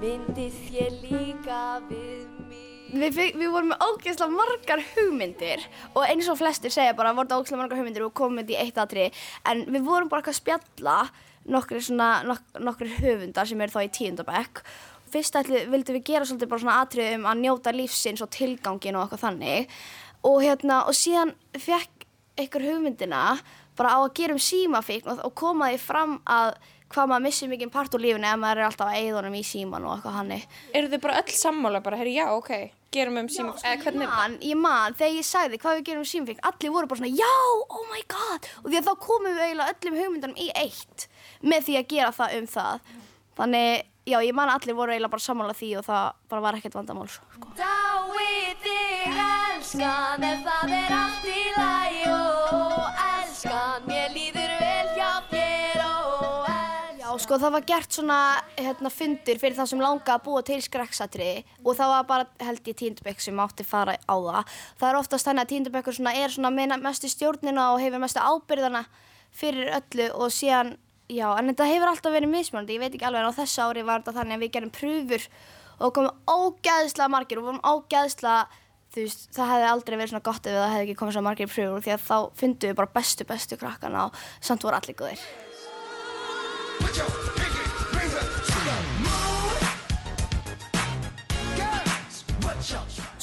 Myndið þér líka við mig Við, við vorum með ógeðslega margar hugmyndir og eins og flestir segja bara voru það ógeðslega margar hugmyndir og komum þetta í eitt aðri en við vorum bara eitthvað að spjalla nokkri, svona, nok nokkri höfundar sem eru þá í tíundabæk Fyrst ætli vildum við gera svolítið bara svona atrið um að njóta lífsins og tilgangin og eitthvað þannig. Og hérna og síðan fekk einhver hugmyndina bara á að gera um símafíkn og, og koma því fram að hvað maður missir mikið part úr lífinu ef maður er alltaf að eigðunum í síman og eitthvað hannig. Eru þið bara öll sammála bara, herri já, ok, gerum um símafík, eða hvernig? Ég man, ég man, þegar ég sagði hvað við gerum um símafík, allir voru bara svona, já, oh my god, og því að þá komum við eiginlega öllum hugmyndunum í eitt með því að gera það um það. Þannig, já, ég man allir voru eiginlega bara sammála því og það bara var ekkert vandamál. Sko. Dái þig elskan ef það er allt í læg og els Sko það var gert svona hérna, fundur fyrir það sem langa að búa til skrekksatriði og það var bara held ég tíndabekk sem átti fara á það. Það er oftast þannig að tíndabekkur svona er svona með mestu stjórnina og hefur mestu ábyrðana fyrir öllu og síðan, já, en þetta hefur alltaf verið mismunandi, ég veit ekki alveg en á þessu ári var þetta þannig að við gerum pröfur og komum ógæðslega margir og vorum ógæðslega, þú veist, það hefði aldrei verið svona gott ef það hefði ekki komið svo margir pröfur því að þá fundum við bara bestu, bestu krakkana og samt voru allir góðir.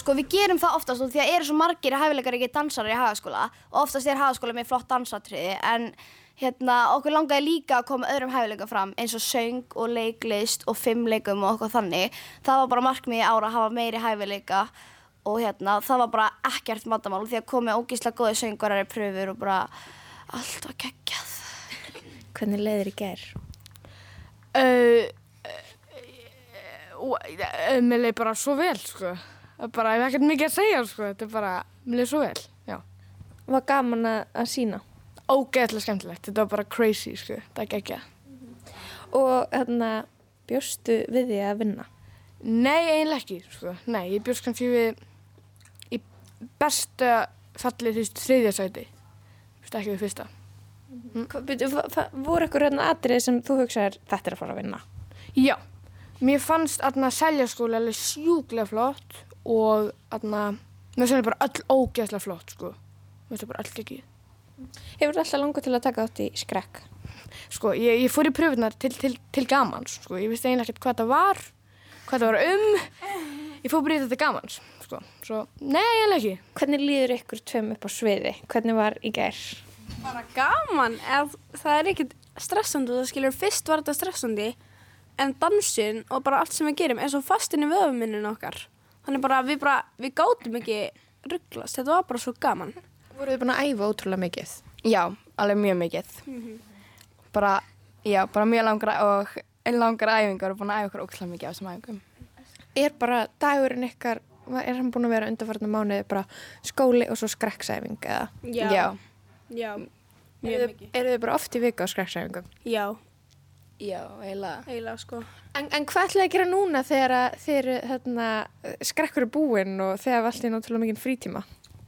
Sko við gerum það oftast og því að eru svo margir hæfileikar ekki dansarar í hagaskóla og oftast er hagaskóla með flott dansatriði en hérna okkur langaði líka að koma öðrum hæfileika fram eins og söng og leiklist og fimmleikum og okkur þannig. Það var bara markmiði ára að hafa meiri hæfileika og hérna það var bara ekkert matamál því að komið ógíslega góði söngarar í pröfur og bara allt var geggjað. Hvernig leiðir í ger? Mér leið bara svo vel, sko. Bara, ég hef ekkert mikið að segja, sko. Þetta er bara, mér leið svo vel, já. Var gaman að, að sína? Ógeðslega skemmtilegt. Þetta var bara crazy, sko. Það er geggjað. Og hérna, bjóstu við því að vinna? Nei, eiginlega ekki, sko. Nei, ég bjóst kannski við í besta fallið, þú veist, þriðja sæti. Ekki við fyrsta. Mm. Voru ykkur hérna atrið sem þú hugsaðir þetta er að fara að vinna? Já, mér fannst aðna seljaskóli alveg sjúklega flott og aðna, mér finnst bara öll ógeðslega flott sko, mér finnst bara öll ekki. Hefur alltaf langað til að taka átt í skrekk? Sko, ég, ég fór í pröfunar til, til, til gamans, sko, ég vissi eiginlega ekkert hvað það var, hvað það var um, ég fór bara í þetta gamans, sko, svo, nei, eiginlega ekki. Hvernig líður ykkur tveim upp á sviði? Hvernig var í gerð? Bara gaman, eða það er ekkert stressandi, það skilur, fyrst var þetta stressandi en dansin og bara allt sem við gerum er svo fastin í vöfuminninu okkar þannig bara við bara, við gátum ekki rugglast, þetta var bara svo gaman Voru þið búin að æfa ótrúlega mikið? Já, alveg mjög mikið mm -hmm. bara, já, bara mjög langar og langar æfingar og búin að æfa okkur ótrúlega mikið á þessum æfingum Er bara dagurinn ykkar er hann búin að vera undarfarnar mánuði bara skóli og svo skrekksæfing eða? Já, já. Já, mjög mikið. Eru þið bara oft í vika á skræksæfingum? Já. Já, eiginlega. Eiginlega, sko. En, en hvað ætlaði að gera núna þegar þið hérna, skrekkur er búinn og þegar alltaf náttúrulega mikið frítíma?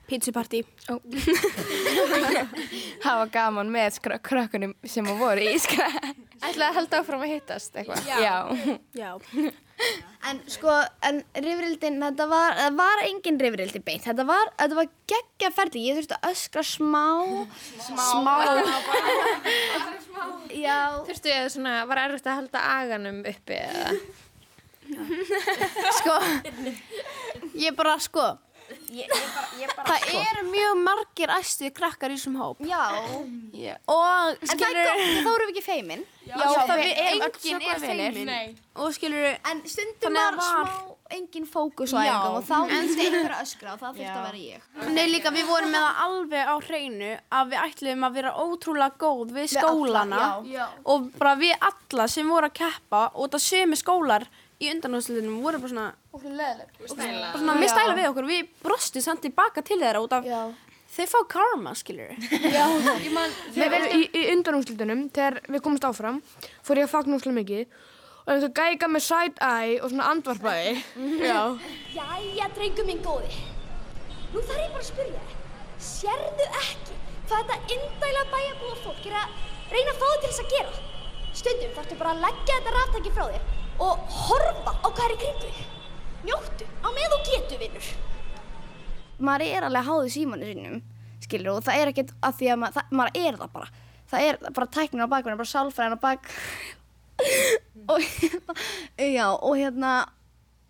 Pizzapartí. Oh. [laughs] [laughs] Var gaman með krökkunum sem voru í. Ætlaði að halda áfram að hittast eitthvað? Já. Já. Já. En sko, en rifrildin, þetta var, það var engin rifrildi beint, þetta var, þetta var geggja ferdi, ég þurfti að öskra smá, smá, smá. já. Þurftu ég að svona, var erfitt að halda aganum uppi eða? Sko, ég bara, sko, Ég, ég bara, ég bara, það sko. eru mjög margir æstuði krakkar í þessum hóp. Já. Yeah. og skilur, en það er gott, þá erum við ekki feimin. Já, já það við erum engin er feimin. og skilur en stundum var smá engin fókus á engum og þá myndi einhver að öskra og það þurfti að vera ég. Nei líka við vorum með það alveg á hreinu að við ætlum að vera ótrúlega góð við skólana við alla, og bara við alla sem voru að keppa og það sömu skólar í undanúsliðinum voru bara svona bara svona með stæla við okkur. Við brostum samt tilbaka til þeirra út af Já. þau fá karma, skilur í, í undanúsliðinum þegar við komumst áfram fór ég að fagna úslega mikið. Og það gæga með side-eye og svona andvarpaði. Já. Jæja, drengum minn góði. Nú þarf ég bara að spyrja Sérðu ekki hvað þetta indæla bæjarbúa fólk er að reyna að fá þig til þess að gera? Stundum þarftu bara að leggja þetta ráttæki frá þér og horfa á hvað er í kringu þig. Njóttu á með þú getur, vinnur. Maður er alveg háðið símanu sínum, skilur, og það er ekkert að því að maður, það, maður er það bara. Það er bara tæknin á bakgrunni, bara sálfræðin á bak... [laughs] og hérna, já, og hérna,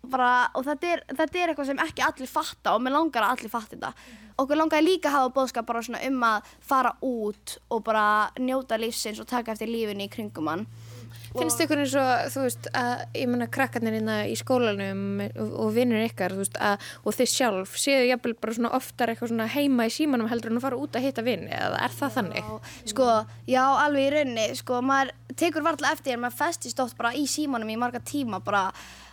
bara, og þetta er, þetta er eitthvað sem ekki allir fatta og mér langar að allir fatta þetta. Okkur langar líka að hafa bóðskap bara svona um að fara út og bara njóta lífsins og taka eftir lífinni í kringum hann. Finnst ykkur eins og, þú veist, að ég menna krakkarnir hérna í skólanum og, og vinnir ykkar, veist, að, og þið sjálf séu jafnvel bara svona oftar eitthvað svona heima í símanum heldur en að fara út að hitta vinni eða er það þannig? Sko, já, alveg í rauninni, sko, maður tekur varlega eftir en maður festist oft bara í símanum í marga tíma bara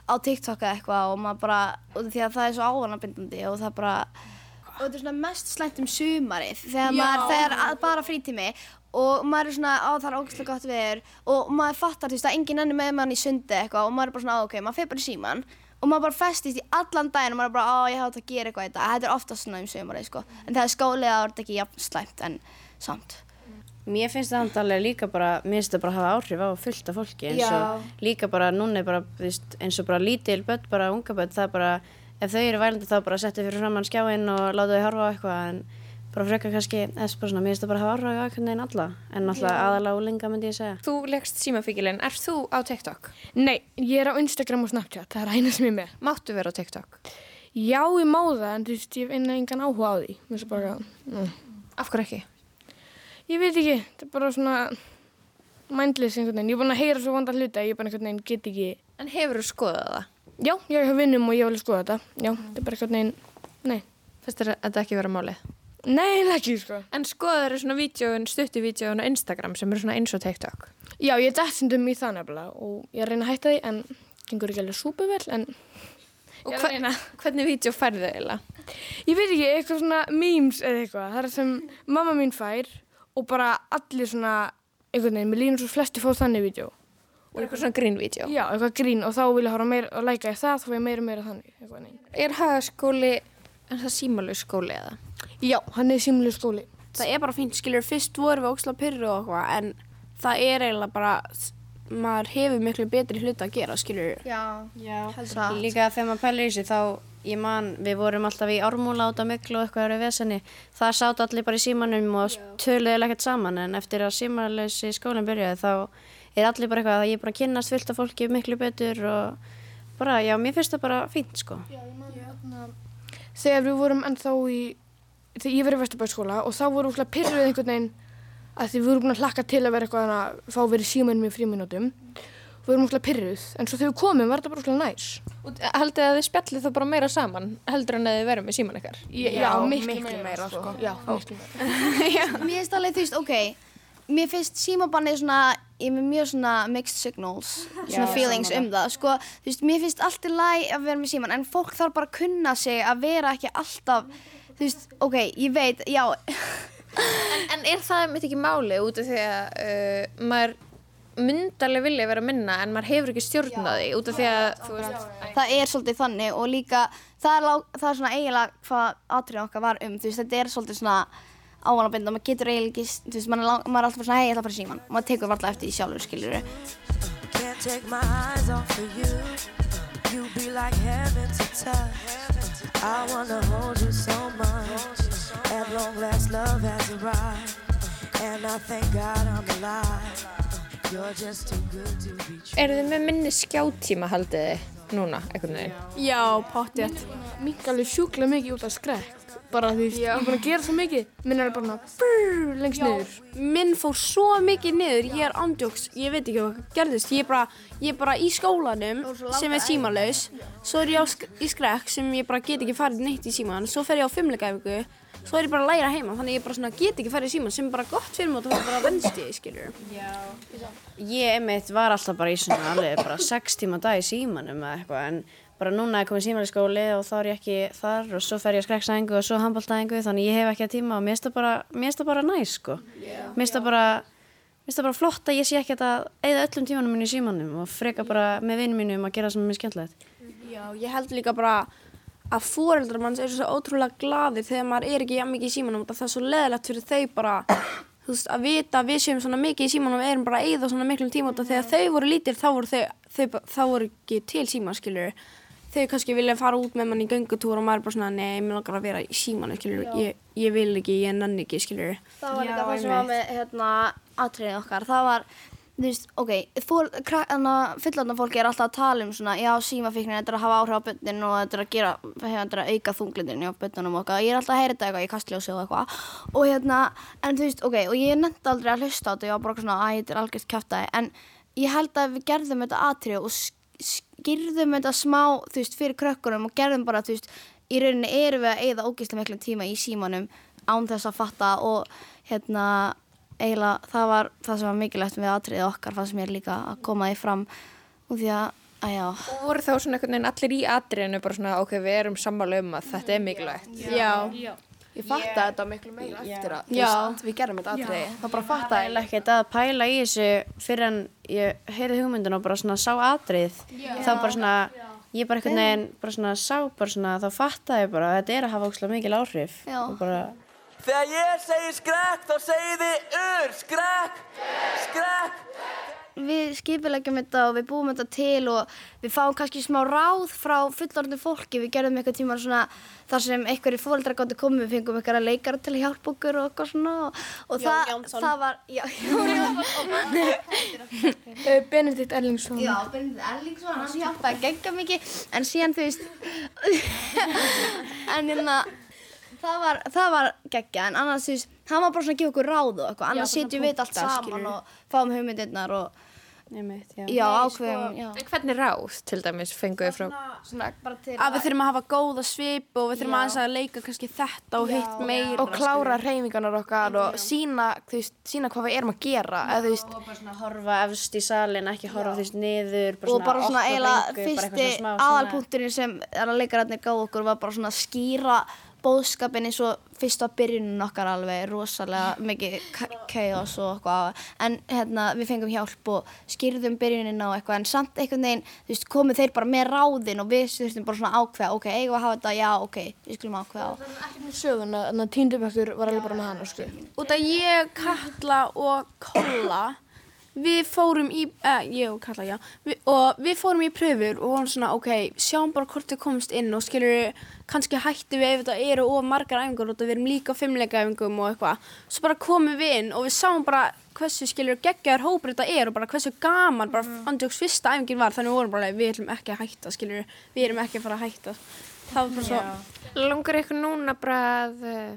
á TikTok eða eitthvað og maður bara, og því að það er svo ávanabindandi og það bara og þetta er svona mest slæmt um sumarið þegar já. maður, þegar bara frítími og maður er svona, á það er ógæslega gott veður. Og maður fattar þú veist að enginn enni með mann í sundi eitthvað og maður er bara svona, á, ok, maður fyrir bara í síman og maður bara festist í allan daginn og maður er bara, á, ég þetta að gera eitthvað í dag. Þetta er oftast svona um sömurið, sko. En þegar skólið þá er þetta ekki jafn slæmt en samt. Mér finnst það handalega líka bara, mér finnst það bara að hafa áhrif á fullt af fólki eins og Já. líka bara núna er bara, veist, eins og bara lítil börn, bara unga börn, það er bara, ef þau eru vælandi þá bara setja fyrir framann skjáinn og láta þau horfa á eitthvað en bara frekar kannski, þess bara svona, mér finnst það bara að hafa áhrif á einhvern veginn alla en alltaf Já. aðalega úlinga myndi ég segja. Þú leggst símafíkilinn, er þú á TikTok? Nei, ég er á Instagram og Snapchat, það er eina sem ég með. Máttu vera á TikTok? Já, ég má það, en þú veist, ég hef einnig engan áhuga á því. Mér finnst það bara, mm. Af hverju ekki? Ég veit ekki, þetta er bara svona mindless einhvern veginn. Ég er búin að heyra svo vanda hluti að ég bara einhvern veginn get ekki... En hefur þú skoðað það? Já, ég hef vinnum og ég hef alveg skoðað þetta. Já, þetta er bara einhvern veginn, nei. Fyrst er þetta ekki? Nei, ekki, sko. En skoðar þú svona vídjóun, stuttu vídjóun á Instagram sem eru svona eins og TikTok? Já, ég er dættundum í það nefnilega og ég er reyna að hætta því en gengur ekki alveg súpu vel, en... Og hva, hvernig vídjó færðu þau eiginlega? Ég veit ekki, eitthvað svona memes eða eitthvað. Það er sem mamma mín fær og bara allir svona, einhvern veginn, mér líður svo flesti fóð þannig vídeo. Og eitthvað svona grínvídeó? Já, eitthvað grín og þá vil ég horfa meira og læka ég það, þá fæ ég meira meira þannig. Er hagaskóli, er það símalög skóli eða? Já, hann er símalög skóli. Það er bara fínt, skilur, fyrst vorum við óksla pyrru og eitthvað, en það er eiginlega bara, maður hefur miklu betri hluti að gera, skilur. Já, já. Satt. Líka þegar maður pælir í þessu þá, ég man, við vorum alltaf í ármúla át á miklu og eitthvað eru vesenni. Það sátt allir bara í símanum og töluðið ekkert saman en eftir að símanleysi skólinn byrjaði þá er allir bara eitthvað að ég er bara að kynnast fullt af fólki miklu betur og bara, já, mér finnst það bara fínt sko. Þegar þegar ég verið í Vesturbæðskóla og þá vorum við pyrruð einhvern veginn að því við vorum búin að hlakka til að vera eitthvað að fá verið símanum í fríminútum. Við vorum úrslega pyrruð, en svo þegar við komum var þetta bara úrslega næs. Og haldið að þið spjallið þá bara meira saman, heldur en að þið verum með síman ykkar? Já, já miklu, miklu meira, sko. Já, miklu meira. [laughs] mér finnst alveg, veist, ok, mér finnst símabannið svona, ég er með mjög svona mixed signals, svona Já, feelings um það, sko, þú veist, mér finnst allt í læg að vera með síman, en fólk þarf bara að kunna sig að vera ekki alltaf, þú veist, ok, ég veit, já, En, en er það mitt ekki máli út af því að uh, maður myndarlega vilja vera minna en maður hefur ekki stjórn á því út af því að þú veist það er svolítið þannig og líka það er, lá- það er svona eiginlega hvað atriðin okkar var um, þú veist, þetta er svolítið svona ávanabinda, maður getur eiginlega ekki, þú veist, maður er, lang- maður er alltaf svona, hei, ég ætla að fara síman, og maður tekur varla eftir því sjálfur, skiljur I wanna hold you so much. At long last, love has arrived. And I thank God I'm alive. You're just too good to be true. eru þið með minni skjáttíma haldið þið núna, einhvern veginn? Já, pottjætt. Minka alveg sjúklega mikið út af skrekk. Bara því, ég er búin að gera svo mikið. Minn er bara brrr, lengst niður. Minn fór svo mikið niður, ég er andjóks, ég veit ekki hvað gerðist, ég er bara, ég er bara í skólanum sem er símalaus, svo er ég á sk í skrekk sem ég bara get ekki farið neitt í síman, svo fer ég á fimmleikaæfingu, svo er ég bara að læra heima, þannig ég bara svona get ekki farið í síman sem er bara gott fyrir mig og það var bara vennsti, skiljur. Ég einmitt var alltaf bara í svona alveg bara sex tíma á dag í símanum eða eitthvað en bara núna er komið síman í skóli og þá er ég ekki þar og svo fer ég að skrekkstæðingu og svo handbóltæðingu þannig ég hef ekki að tíma og mér finnst það bara, bara næs sko. Mér finnst það bara, það bara flott að ég sé ekki að eða öllum tímanum minn í símanum og freka bara með vinnum mínum að gera það sem er mér skemmtilegt. Já, ég held líka bara að fóreldrar manns eru svo ótrúlega glaðir þegar maður er ekki jafn mikið í símanum og það er svo leðilegt fyrir þau bara þú veist, að vita að við séum svona mikið í símanum og erum bara að eyða svona miklum tíma af þegar þau voru lítir þá voru þau, þau, þá voru ekki til síman, skilur þau kannski vilja fara út með mann í göngutúr og maður er bara svona, nei, mér langar að vera í símanu, skilur ég, ég vil ekki, ég nenni ekki, skilur það var líka það sem var með hérna, atriðið okkar. Það var, þú veist, ok fór, fullandar fólki er alltaf að tala um svona, já, símafíknin, þetta er að hafa áhrif á bönnin og þetta er að gera, þetta er að auka þunglindin á bönnunum og eitthvað, ég er alltaf að heyra þetta eitthvað í kastljósi og eitthvað. Og hérna, en þú veist, ok, og ég nefndi aldrei að hlusta á þetta, ég var bara svona, að þetta er algjört kjáftæði, en ég held að við gerðum þetta atrið og sk- skýrðum þetta smá, þú veist, fyrir krökkunum og gerðum bara, þú veist, í rauninni erum við að eigða ógeðslega miklum tíma í símanum án þess að fatta og hérna, eiginlega það var það sem var mikilvægt með atriðið okkar fannst mér líka að koma því fram og því að, að já Og voru þá svona einhvern veginn allir í atriðinu bara svona, ok, við erum sammála um að þetta er mikilvægt? Já. Ég fatta yeah. þetta miklu meira eftir að þú veist, við gerum þetta aðri þá bara fatta ég ekkert að pæla í þessu fyrir en ég heyrði hugmyndin og bara svona sá atrið Já. þá bara svona ég bara einhvern veginn bara svona sá bara svona þá fattaði ég bara að þetta er að hafa ókslega mikil áhrif Já. og bara Þegar ég segi skrekk þá segið þið ur, skrekk, skrekk. Við skipilegjum þetta og við búum þetta til og við fáum kannski smá ráð frá fullorðinu fólki. Við gerðum eitthvað tíma svona þar sem einhverjir fóreldrar gáttu komið, við fengum einhverja leikara til að hjálpa okkur og eitthvað svona og, og Jón Jónsson. það var, já, [laughs] Jón Jónsson. Eh, Benedikt Erlingsson. Já, Benedikt Erlingsson, hann hjálpaði gegga mikið. En síðan þú veist [laughs] en hérna það var, það var geggja en annars þú veist, hann var bara svona að gefa okkur ráð og eitthvað, annars bara sitjum við allt saman og fáum hugmyndirnar og Nefnt, já. já, ákveðum, já. En hvernig ráð til dæmis fenguðu frá? Svona bara til að við þurfum að hafa góða svip og við þurfum Já. aðeins að leika kannski þetta og hitt meira og klára reyfingarnar okkar og sína, veist, sína hvað við erum að gera eða þú veist og bara svona horfa efst í salin ekki horfa þú veist niður og bara svona eiginlega bara fyrsti aðalpunkturinn sem leikararnir gáð okkur var bara svona að skýra bóðskapin eins og fyrst á byrjunin okkar alveg rosalega mikið chaos og eitthvað en hérna við fengum hjálp og skýrðum byrjunin á eitthvað en samt einhvern veginn þú veist komið þeir bara með ráðin og við þurftum bara svona ákveða ok, eigum við að hafa þetta, já ok, við skulum ákveða. Söguna, þannig að tíndubökkur var alveg bara með hann sko. út að ég, Katla og Kolla við fórum í, eh, ég og Katla, já. Við, og við fórum í pröfur og vorum svona, ok, sjáum bara hvort við komumst inn og skilur, kannski hætti við ef þetta eru of margar æfingar og við erum líka fimmleika æfingum og eitthvað. Svo bara komum við inn og við sáum bara hversu skilur geggjaður hópur þetta er og bara hversu gaman, bara mm. andjóks fyrsta æfingin var. Þannig vorum bara, við ætlum ekki að hætta skilur, við erum ekki að fara að hætta. Það var bara svo Langar ykkur núna bara að uh,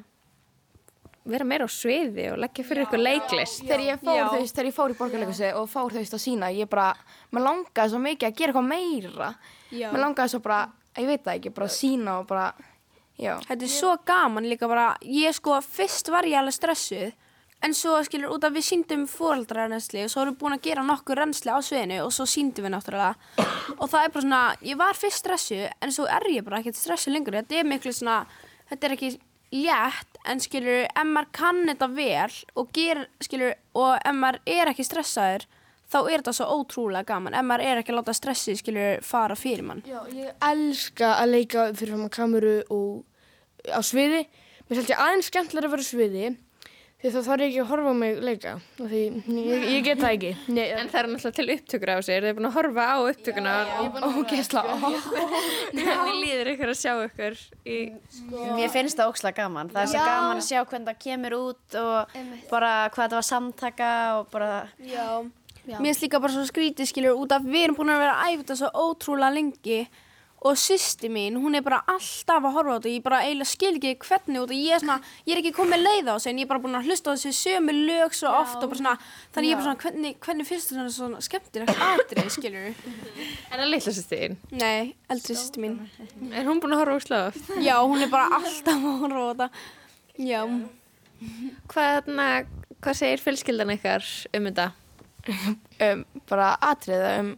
vera meira á sviði og leggja fyrir ykkur leiklist? þegar ég fór, Já. þú veist, þegar ég fór í borgarleikusi og fór þú veist að sína, ég bara mér langaði svo mikið að gera eitthvað meira mér langaði svo bara, ég veit það ekki bara að sína og bara, já Þetta er svo gaman líka bara, ég sko, fyrst var ég alveg stressuð, en svo skilur út að við síndum fóreldrarrensli og svo erum við búin að gera nokkur rensli á sviðinu og svo síndum við náttúrulega. Og það er bara svona, ég var fyrst stressuð, en svo er ég bara ekkert stressuð lengur. Þetta er miklu svona, þetta er ekki létt, en skilur, ef maður kann þetta vel og ger, skilur, og ef maður er ekki stressaður, þá er þetta svo ótrúlega gaman. Ef maður er ekki að láta stressið, skilur, fara fyrir mann. Já, ég elska að leika fyrir fram að kameru og á sviði. Mér finnst ég aðeins skemmtilega að vera á sviði því þá þarf ég ekki að horfa á mig leika. af Því ég, ég get það ekki. Nei, En það eru náttúrulega til upptökur á sig, eru þið búin að horfa á upptökuna? Ógeðsla. Hvernig [laughs] líður ykkur að sjá ykkur í... Mér finnst það ókslega gaman. Það er svo Já. gaman að sjá hvernig það kemur út og bara hvað þetta var samtaka og bara... Já. Mér finnst líka bara svo skrítið skilur út af við erum búin að vera þetta svo ótrúlega lengi og sýsti mín, hún er bara alltaf að horfa á þetta, ég bara eiginlega skil ekki hvernig út og ég er svona, ég er ekki komið leið á þessu en ég er bara búin að hlusta á þessu sömu lög svo oft og bara svona, þannig ég er bara svona hvernig, hvernig finnst þetta svona skemmtilegt atrið skilur [laughs] Er það litla sýstin? Nei, eldri sýsti mín. Er hún búin að horfa óslega oft? Já, hún er bara alltaf að horfa á þetta. Já. Hvað, na, hvað segir fjölskyldan ykkar um þetta? um, bara atriða um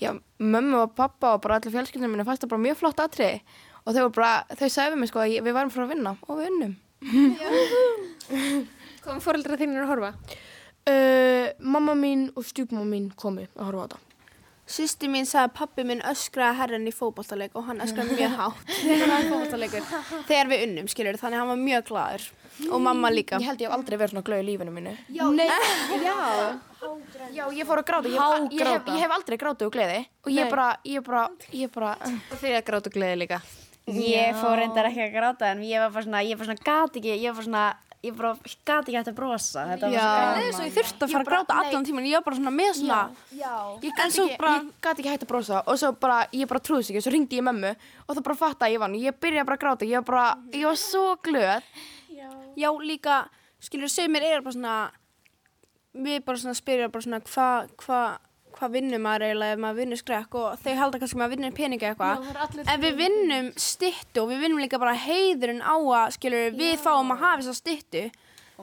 já, mömmu og pappa og bara allir fjölskyldunum minni fannst það bara mjög flott atriði. Og þau, var bara, þau sagði við mig sko að ég- við varum frá að vinna og við unnum. Komum fóreldra þínir að horfa? Uh, mamma mín og stjúpmamma mín komu að horfa á þetta Sýsti mín sagði að pappi minn öskraði herran í fótballtaleik og hann öskraði [laughs] mjög hátt. Þegar þegar við unnum, skilur, þannig að hann var mjög glaður. Og mamma líka. Ég held ég hef aldrei verið svona glöð í lífinu mínu. Já, Nei, [laughs] já. já, ég fór að gráta. Ég, ég, ég, hef, ég hef aldrei grátið og gleði. Og ég bara, ég bara, ég bara Og þið að gráta og gleði líka? Ég fór reyndar ekki að gráta en ég var bara svona, ég var svona gati ekki, ég var svona, ég bara gati ekki hægt að brosa. Þetta var Já. svo gaman. Ég þurfti að fara að gráta allan tíman ég var bara svona með svona Já, ég gæti svo ekki, bara- ég gat ekki hægt að brosa. Og svo bara, ég bara trúði sig ekki, svo ringdi ég mömmu og það bara fatta að ég vann, ég byrjaði bara að gráta, ég var bara, ég var svo glöð. Já, líka, skilur, segir mér er bara svona við bara svona spyrja bara svona hvað hva, hva vinnum maður eiginlega ef maður vinnur skrekk og þau halda kannski að maður vinnur peninga Já, eitthvað það en við vinnum styttu og við vinnum líka bara heiðurinn á að skilur við fáum að hafa þessa styttu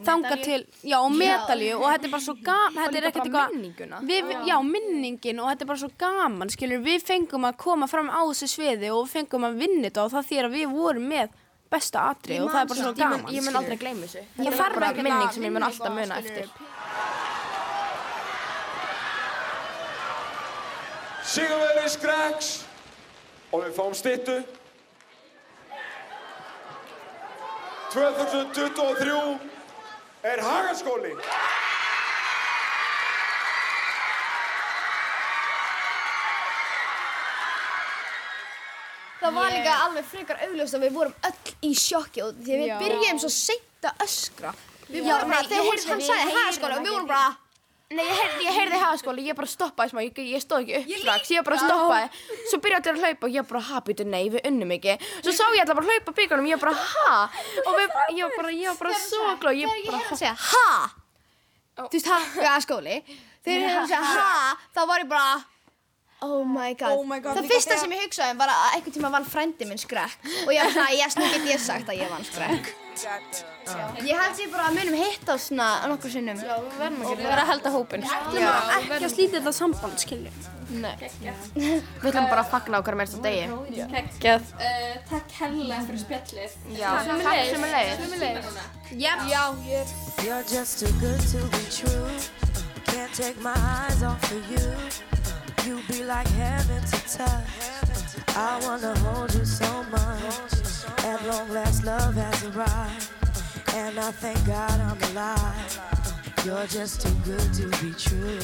þanga til, já og medalju og þetta er bara svo gaman, þetta er líka ekkert bara eitthvað minninguna. við, já. minningin og þetta er bara svo gaman skilur við fengum að koma fram á þessu sviði og fengum að vinna þetta og það þýr að við vorum með besta atrið og það er bara svo gaman ég mun aldrei gleyma þessu. Þetta er bara minning sem ég mun alltaf muna eftir. Sigurveri Skrekks og við fáum stittu 2023 er Hagaskóli Það var líka alveg frekar augljóst að við vorum öll í sjokki og því að við byrjum svo seint að öskra. Við vorum bara, þegar hann sagði hagaskóla og við vorum bara, Nei, ég heyrði, ég heyrði hagaskóli, ég bara stoppaði smá, ég, ég stóð ekki upp strax, ég bara stoppaði, svo byrjaði allir að hlaupa og ég bara, ha, býtu, nei, við unnum ekki, svo sá ég allir bara hlaupa byggunum, ég bara, ha, og við, ég bara, ég bara svo glóð, ég þegar ég bara, heyrði að segja ha, þú veist, hagaskóli, þegar ég heyrði að segja ha, þá var ég bara, oh my god. Oh my god, Það fyrsta sem ég hugsaði var að einhvern tíma vann frændi minn skrekk og ég var svona, yes, nú get ég sagt að ég vann skrekk. Ég held ég bara að munum hitta á svona nokkur sinnum. Já, við verðum og vera að halda hópin. Við ætlum ekki að slíta þetta samband, skilju. Nei. Við ætlum bara að fagna okkar mérst á degi. Kekjað. Uh, takk hella fyrir spjallið. Já, takk sömuleiðis. Sömuleiðis. Yep. Já, ég You're just too good to be true. Can't take my eyes off of you. You be like heaven to touch. I wanna hold you so much. At long last, love has arrived. And I thank God I'm alive. You're just too good to be true.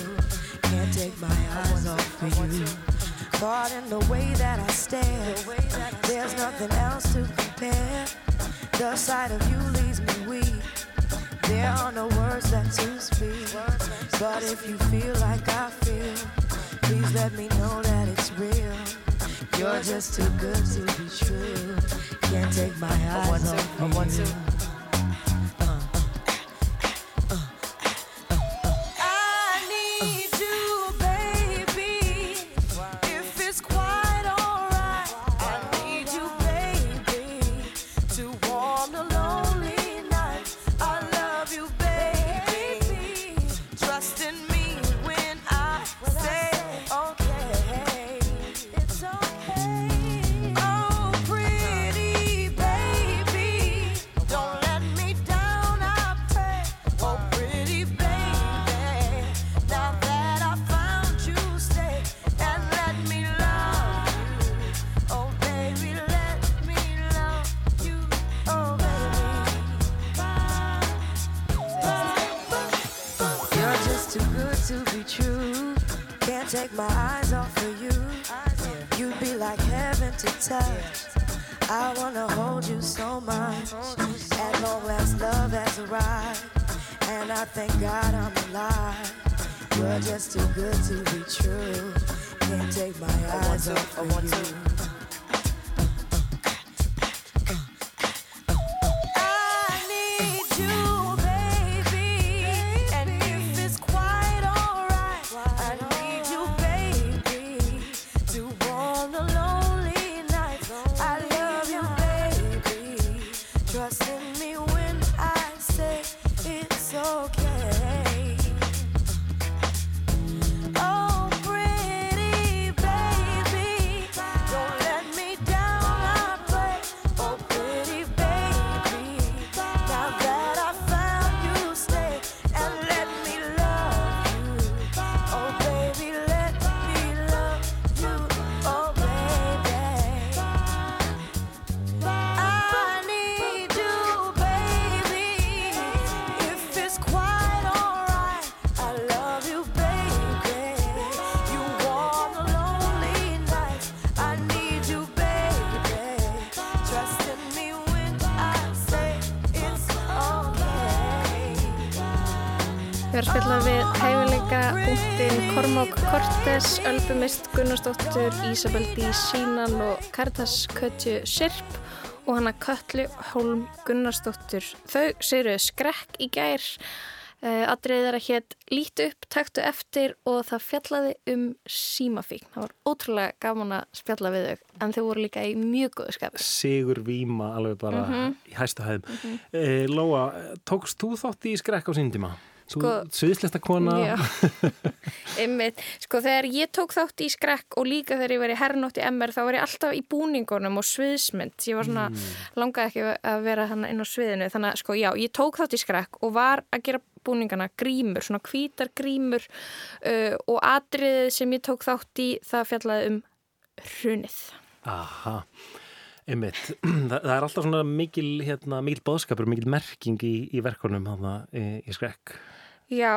Can't take my eyes off of you. Caught in the way that I stare. There's nothing else to compare. The sight of you leaves me weak. There are no words left to speak. But if you feel like I feel, please let me know that it's real. You're just too good to be true. Can't take my eyes off of you. Arrived. And I thank God I'm alive. You're just too good to be true. Can't take my eyes off of you. Kortes, Ölbumist Gunnarsdóttur, Ísabel D. Sínan og Karitas Kötju Sirp og hana Köllu Hólm Gunnarsdóttur. Þau séru skrekk í gær, uh, aðrið þeirra hétt Lít upp, taktu eftir og það fjallaði um símafík. Það var ótrúlega gaman að spjalla við þau en þau voru líka í mjög góðu skap. Sigur Víma alveg bara Mhm. í hæstu hæðum. Mhm. Eh, Lóa, tókst þú þátt í skrekk á síndima? Sko, Sviðslista kona Já, [laughs] einmitt. Sko þegar ég tók þátt í skrekk og líka þegar ég var í hernótt í MR þá var ég alltaf í búningunum og sviðsmynd. Ég var svona, Mm. langaði ekki að vera hann inn á sviðinu. Þannig að sko já, ég tók þátt í skrekk og var að gera búningana grímur, svona hvítar grímur uh, og atriðið sem ég tók þátt í það fjallaði um hrunið. Aha, einmitt. [clears throat] Það, er alltaf svona mikil, hérna, mikil bóðskapur, mikil merking í, í verkunum hana, í skrekk. Já.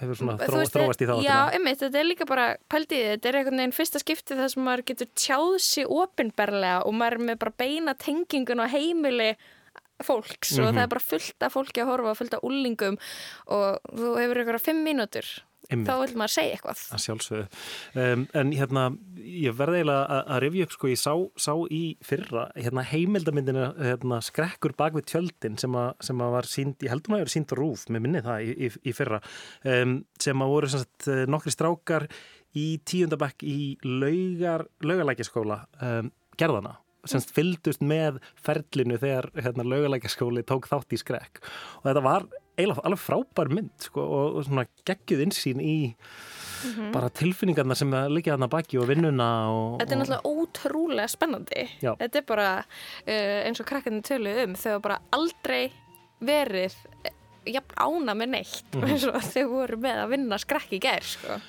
Hefur svona Þú þró, veist, þróast í þá Já, einmitt, þetta er líka bara pældiðið, þetta er einhvern veginn fyrsta skiptið þar sem maður getur tjáð sig opinberlega og maður er með bara beina tengingun á heimili fólks og Mhm. það er bara fullt af fólki að horfa, fullt af úlingum og þú hefur einhverja fimm mínútur Einmitt. þá vil maður segja eitthvað að sjálfsögðu. Um, en hérna, ég verði eiginlega að, að rifja upp, sko, ég sá, sá í fyrra, hérna heimildamindina, hérna, skrekkur bak við tjöldin sem, a, sem að var sínd, ég heldum að það er sínd rúf, með minni það í, í, í fyrra, um, sem að voru sem sagt, eh, nokkri strákar í tíundabæk í laugar, laugalækjaskóla um, gerðana semst fylgdust með ferlinu þegar hérna, laugalækjaskóli tók þátt í skrekk og þetta var eiginlega alveg frábær mynd sko, og, og svona geggjuð insýn í Mhm. bara tilfinningarna sem liggja þarna baki og vinnuna og, Þetta er náttúrulega ótrúlega spennandi Já. þetta er bara uh, eins og krakkarnir töluð um hafa bara aldrei verið eh, jafn ána með neitt Mhm. eins og þau voru með að vinna skrekk í gær sko.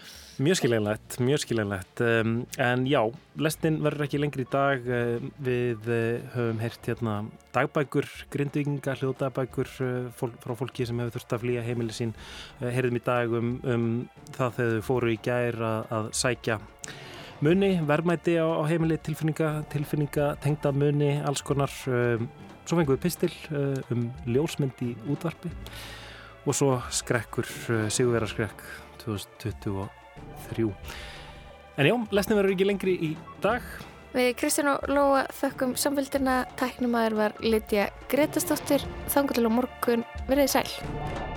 Mjög skiljanlegt, mjög skiljanlegt. Um, en já, lestin verður ekki lengri í dag. Um, við uh, höfum heyrt hérna dagbækur, grindvinga, hljóðdagbækur uh, fólk, frá fólki sem hefur þurft að flýja heimili sín. Uh, heyrðum í dag um, um það þegar þau fóru í gær að, að sækja muni, verðmæti á, á heimili tilfinninga, tilfinninga tengda muni, alls konar. Um, svo fengum við pistil um ljósmynd í útvarpi. Og svo skrekkur, uh, Sigurvera skrekk 2023 En já, lesnin verður ekki lengri í dag. Við Kristján og Lóa þökkum samfélgina tæknumæður var Lidja Gretastóttir þangur til á morgun. Verið sæl